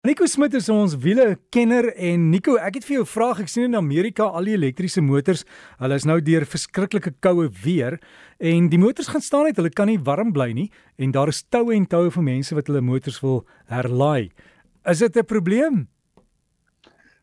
Nico Smit is ons wiele kenner en Nico, ek het vir jou 'n vraag. Ek sien in Amerika al die elektriese motors, hulle is nou deur verskriklike koue weer en die motors gaan staan net, hulle kan nie warm bly nie en daar is toue en toue vir mense wat hulle motors wil herlaai. Is dit 'n probleem?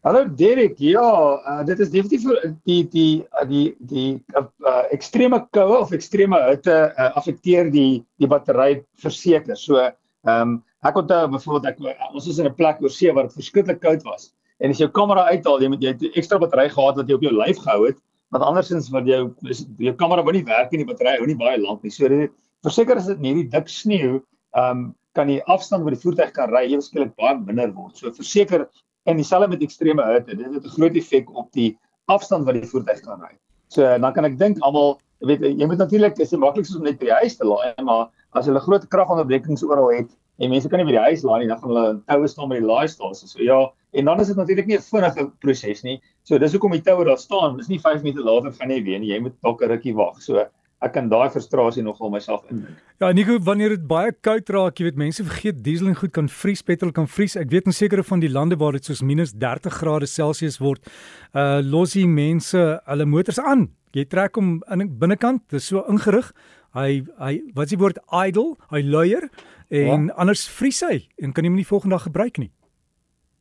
Hallo Derek, ja, uh, dit is definitief die die die die uh, uh, ekstreme koue of ekstreme hitte uh, affekteer die die battery verseker. So, ehm um, Ek onthou byvoorbeeld ek ons was in 'n plek oor see waar dit verskriklik koud was. En as jou kamera uithaal, jy moet jy 'n ekstra battery gehad wat jy op jou lyf gehou het, want andersins wat jou jou kamera wou nie werk en die battery hou nie baie lank nie. So dit verseker as dit nie die dik sneeu, ehm um, kan die afstand wat die voertuig kan ry eweskielik baie minder word. So verseker en dieselfde met ekstreme hitte, dit het 'n groot effek op die afstand wat die voertuig kan ry. So dan kan ek dink almal weet jy moet natuurlik is dit maklikste om net by die huis te laai, maar as hulle groot kragonderbrekings oral het, en mense kan nie by die huis laai nie, dan gaan hulle toue staan by die laaistasies. So ja, en dan is dit natuurlik nie 'n vinnige proses nie. So dis hoekom die toue daar staan. Dis nie 5 minute later gaan jy weer nie. Jy moet dalk 'n rukkie wag. So ek kan daai frustrasie nogal myself indink. Ja, Nico, wanneer dit baie koud raak, jy weet mense vergeet diesel en goed kan vries, petrol kan vries. Ek weet in sekere van die lande waar dit soos minus 30 grade Celsius word, uh los die mense hulle motors aan. Jy trek hom in binnekant, dit is so ingerig. Hy hy wat is die woord idle? Hy luier en ja. anders vries hy en kan hom nie volgende dag gebruik nie.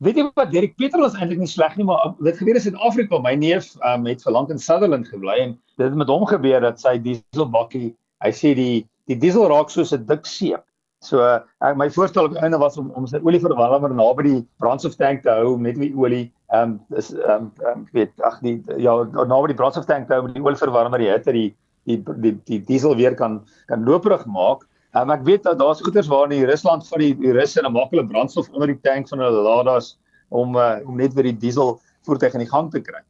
Weet jy wat Derek Petrol is eintlik nie sleg nie, maar dit gebeur in Suid-Afrika. My neef um, het vir lank in Sutherland gebly en dit het met hom gebeur dat sy dieselbakkie, hy sê die die diesel raak soos 'n dik seep. So ek my voorstel op einde was om om sy olieverwarmer naby die brandstoftank te hou met die olie. Ehm um, is ehm um, um, weet ag die ja naby die brandstoftank te hou met die olieverwarmer die hitte die die die die diesel weer kan kan looprig maak. Um, ek weet dat daar's goeders waar in Rusland vir die, die Russe 'n makkelike brandstof onder die tank van hulle Ladas om uh, om net weer die diesel voertuig in die gang te kry.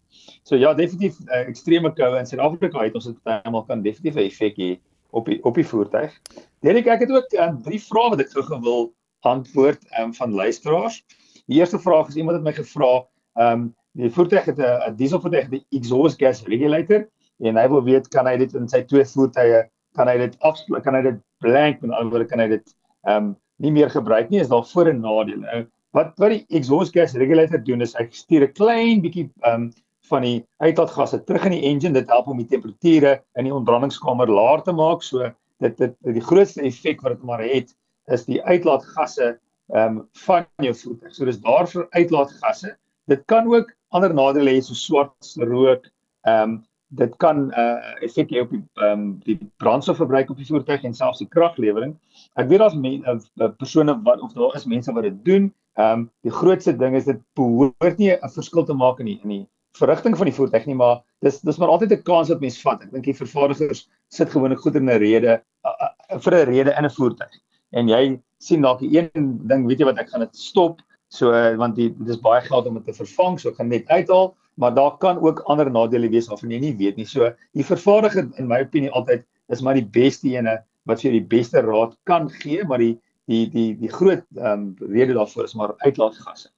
So ja, definitief uh, ekstreme koue in Suid-Afrika het ons dit almal kan definitief 'n effek hê op die op die voertuig. Derek, ek het ook um, drie vrae wat ek gou gewil antwoord um, van luisteraars. Die eerste vraag is iemand het my gevra, ehm um, die voertuig het 'n dieselvoertuig die exhaust gas regulator en hy wil weet kan hy dit in sy twee voertuie kan hy dit kan hy dit blank met ander woorde kan hy dit ehm um, nie meer gebruik nie is daar voor en nadele. Nou wat wat die exhaust gas regulator doen is hy stuur 'n klein bietjie ehm um, van die uitlaatgasse terug in die engine dit help om die temperature in die ontbrandingskamer laer te maak so dit dit die grootste effek wat dit maar het is die uitlaatgasse ehm um, van jou voertuig. So dis daar vir uitlaatgasse. Dit kan ook ander nadele hê so swart rook ehm um, dit kan uh, effek hê op die ehm um, die brandstofverbruik op die voertuig en selfs die kraglewering. Ek weet daar's men, uh, uh, persone wat of daar is mense wat dit doen. Ehm um, die grootste ding is dit behoort nie 'n verskil te maak in die in die verrigting van die voertuig nie, maar dis dis maar altyd 'n kans wat mens vat. Ek dink die vervaardigers sit gewoonlik goed in 'n rede uh, uh, vir 'n rede in 'n voertuig. En jy sien dalk een ding, weet jy wat ek gaan dit stop so uh, want die dis baie geld om dit te vervang, so ek gaan net uithaal maar daar kan ook ander nadele wees waarvan jy nie weet nie. So die vervaardiger in my opinie altyd is maar die beste ene wat vir jou die beste raad kan gee, maar die die die die groot ehm um, rede daarvoor is maar uitlaatgasse.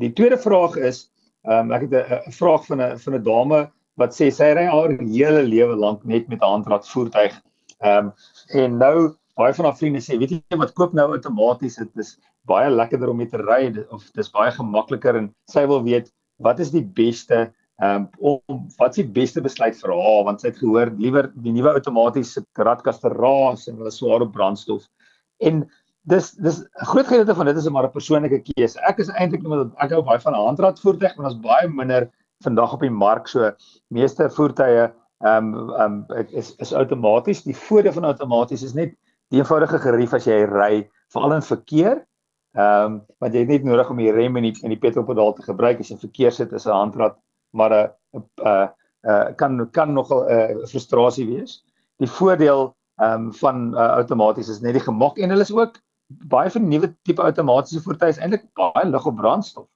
Die tweede vraag is ehm um, ek het 'n vraag van 'n van 'n dame wat sê sy ry haar hele lewe lank net met 'n handrat voertuig. Ehm um, en nou baie van haar vriende sê, weet jy wat koop nou outomaties, dit is baie lekkerder om mee te ry of dis baie gemakliker en sy wil weet wat is die beste um, om wat is die beste besluit vir haar? Want sy het gehoor liewer die nuwe outomatiese radkaste raas en hulle swaar op brandstof. En dis dis 'n groot gedeelte van dit is maar 'n persoonlike keuse. Ek is eintlik iemand wat ek hou baie van handrad voertuig want ons baie minder vandag op die mark. So meeste voertuie ehm um, ehm um, is is outomaties. Die voordeel van outomaties is net die eenvoudige gerief as jy ry veral in verkeer Ehm um, want jy het net nodig om die rem en die en die petrolpedaal te gebruik as jy verkeer sit as 'n handrat, maar 'n uh, 'n uh, uh, kan kan nogal 'n uh, frustrasie wees. Die voordeel ehm um, van uh, outomaties is net die gemak en hulle is ook baie van die nuwe tipe outomatiese voertuie is eintlik baie lig op brandstof.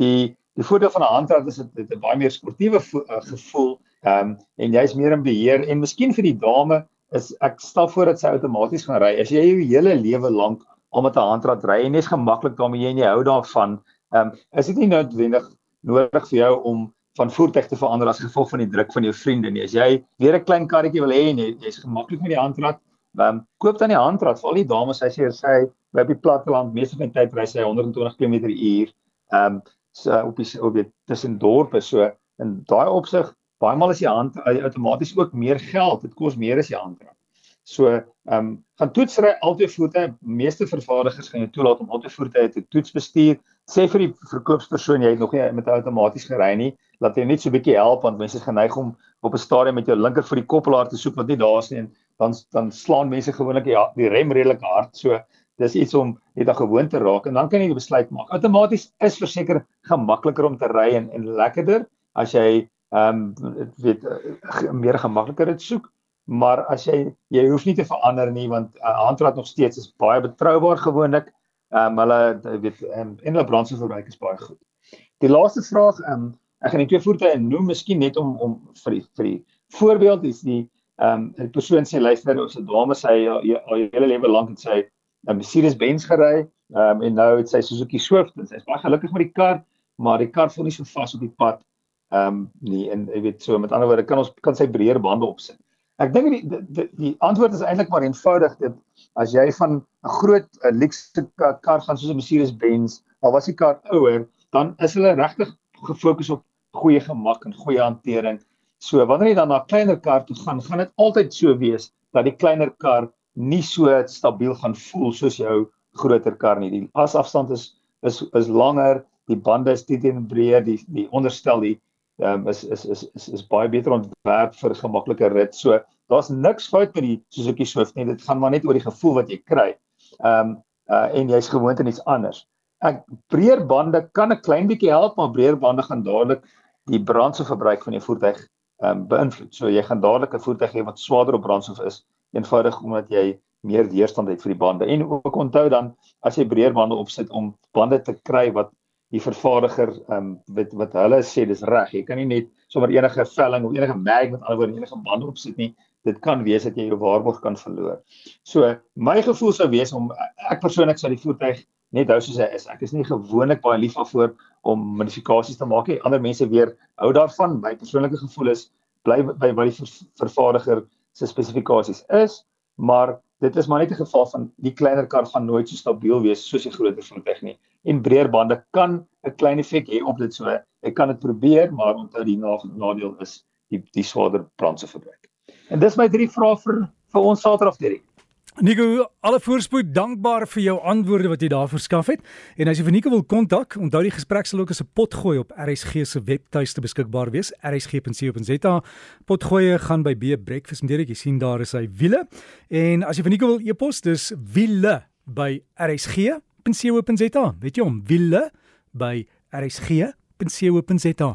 Die die voordeel van 'n handrat is dit het 'n baie meer sportiewe uh, gevoel ehm um, en jy's meer in beheer en miskien vir die dame is ek stel voor dat sy outomaties gaan ry. As jy jou hele lewe lank om met 'n handrat ry en net gemaklik daarmee en jy hou daarvan. Ehm um, is dit nie noodwendig nodig vir jou om van voertuig te verander as gevolg van die druk van jou vriende nie. As jy weer 'n klein karretjie wil hê en jy, jy's gemaklik met die handrat, ehm um, koop dan die handrat. Val die dames as jy sê by op die platteland meeste van die tyd ry hy 120 km/h. Ehm um, so op die op die tussen dorpe so in daai opsig baie maal is die hand outomaties ook meer geld. Dit kos meer as die handrak. So, ehm um, gaan toetsry altyd voertuie. Meeste vervaardigers gaan jou toelaat om altyd voertuie te toets bestuur. Sê vir die verkoopspersoon jy het nog nie met outomaties gery nie, laat jy net so 'n bietjie help want mense is geneig om op 'n stadium met jou linker vir die koppelaar te soek wat nie daar is nie en dan dan slaan mense gewoonlik ja, die rem redelik hard. So, dis iets om net 'n gewoonte raak en dan kan jy die besluit maak. Outomaties is verseker gemakliker om te ry en en lekkerder as jy ehm um, weet meer gemakliker dit soek maar as jy jy hoef nie te verander nie want uh, handrat nog steeds is baie betroubaar gewoonlik. Ehm um, hulle weet um, en hulle brandstofverbruik is baie goed. Die laaste vraag ehm um, ek gaan net twee voertuie noem miskien net om om vir die vir die voorbeeld is die ehm um, 'n persoon sê luister ons 'n dame sê al hele lewe lank het sy 'n Mercedes Benz gery ehm um, en nou het sy Suzuki Swift en sy is baie gelukkig met die kar maar die kar voel nie so vas op die pad ehm um, nie en jy weet so met ander woorde kan ons kan sy breër bande opsit. Ek dink die, die die die antwoord is eintlik maar eenvoudig dit as jy van 'n groot luxe kar gaan soos 'n Mercedes Benz, al was die kar ouer, dan is hulle regtig gefokus op goeie gemak en goeie hantering. So wanneer jy dan na 'n kleiner kar toe gaan, gaan dit altyd so wees dat die kleiner kar nie so stabiel gaan voel soos jou groter kar nie. Die asafstand is is is langer, die bande is dit en breër, die die onderstel die um, is, is is is is baie beter ontwerp vir 'n gemaklike rit. So daar's niks fout met die Suzuki Swift nie. Dit gaan maar net oor die gevoel wat jy kry. Ehm um, uh, en jy's gewoond aan iets anders. Ek breër bande kan 'n klein bietjie help, maar breër bande gaan dadelik die brandstofverbruik van jou voertuig ehm um, beïnvloed. So jy gaan dadelik 'n voertuig hê wat swaarder op brandstof is, eenvoudig omdat jy meer weerstand het vir die bande. En ook onthou dan as jy breër bande opsit om bande te kry wat die vervaardiger ehm um, wat wat hulle sê dis reg. Jy kan nie net sommer enige velling of enige mag met alhoewel enige band opsit nie. Dit kan wees dat jy jou waarborg kan verloor. So my gevoel sou wees om ek persoonlik sou die voertuig net hou soos hy is. Ek is nie gewoonlik baie lief daarvoor om modifikasies te maak nie. Ander mense weer hou daarvan. My persoonlike gevoel is bly by wat die vervaardiger se spesifikasies is, maar dit is maar net 'n geval van die kleiner kar gaan nooit so stabiel wees soos die groter voertuig nie. En breër bande kan 'n klein effek hê op dit so. Ek kan dit probeer, maar onthou die nadeel is die die swaarder brandstofverbruik. En dis my drie vrae vir vir ons Saterdag hierdie. Nico, alle voorspoed, dankbaar vir jou antwoorde wat jy daar verskaf het. En as jy vir Nico wil kontak, onthou die gesprek sal ook as 'n potgooi op RSG se webtuiste beskikbaar wees, rsg.co.za. Potgooi gaan by B Breakfast met Derek, jy sien daar is hy wiele. En as jy vir Nico wil e-pos, dis wiele by rsg.co.za. Weet jy hom, wiele by rsg.co.za.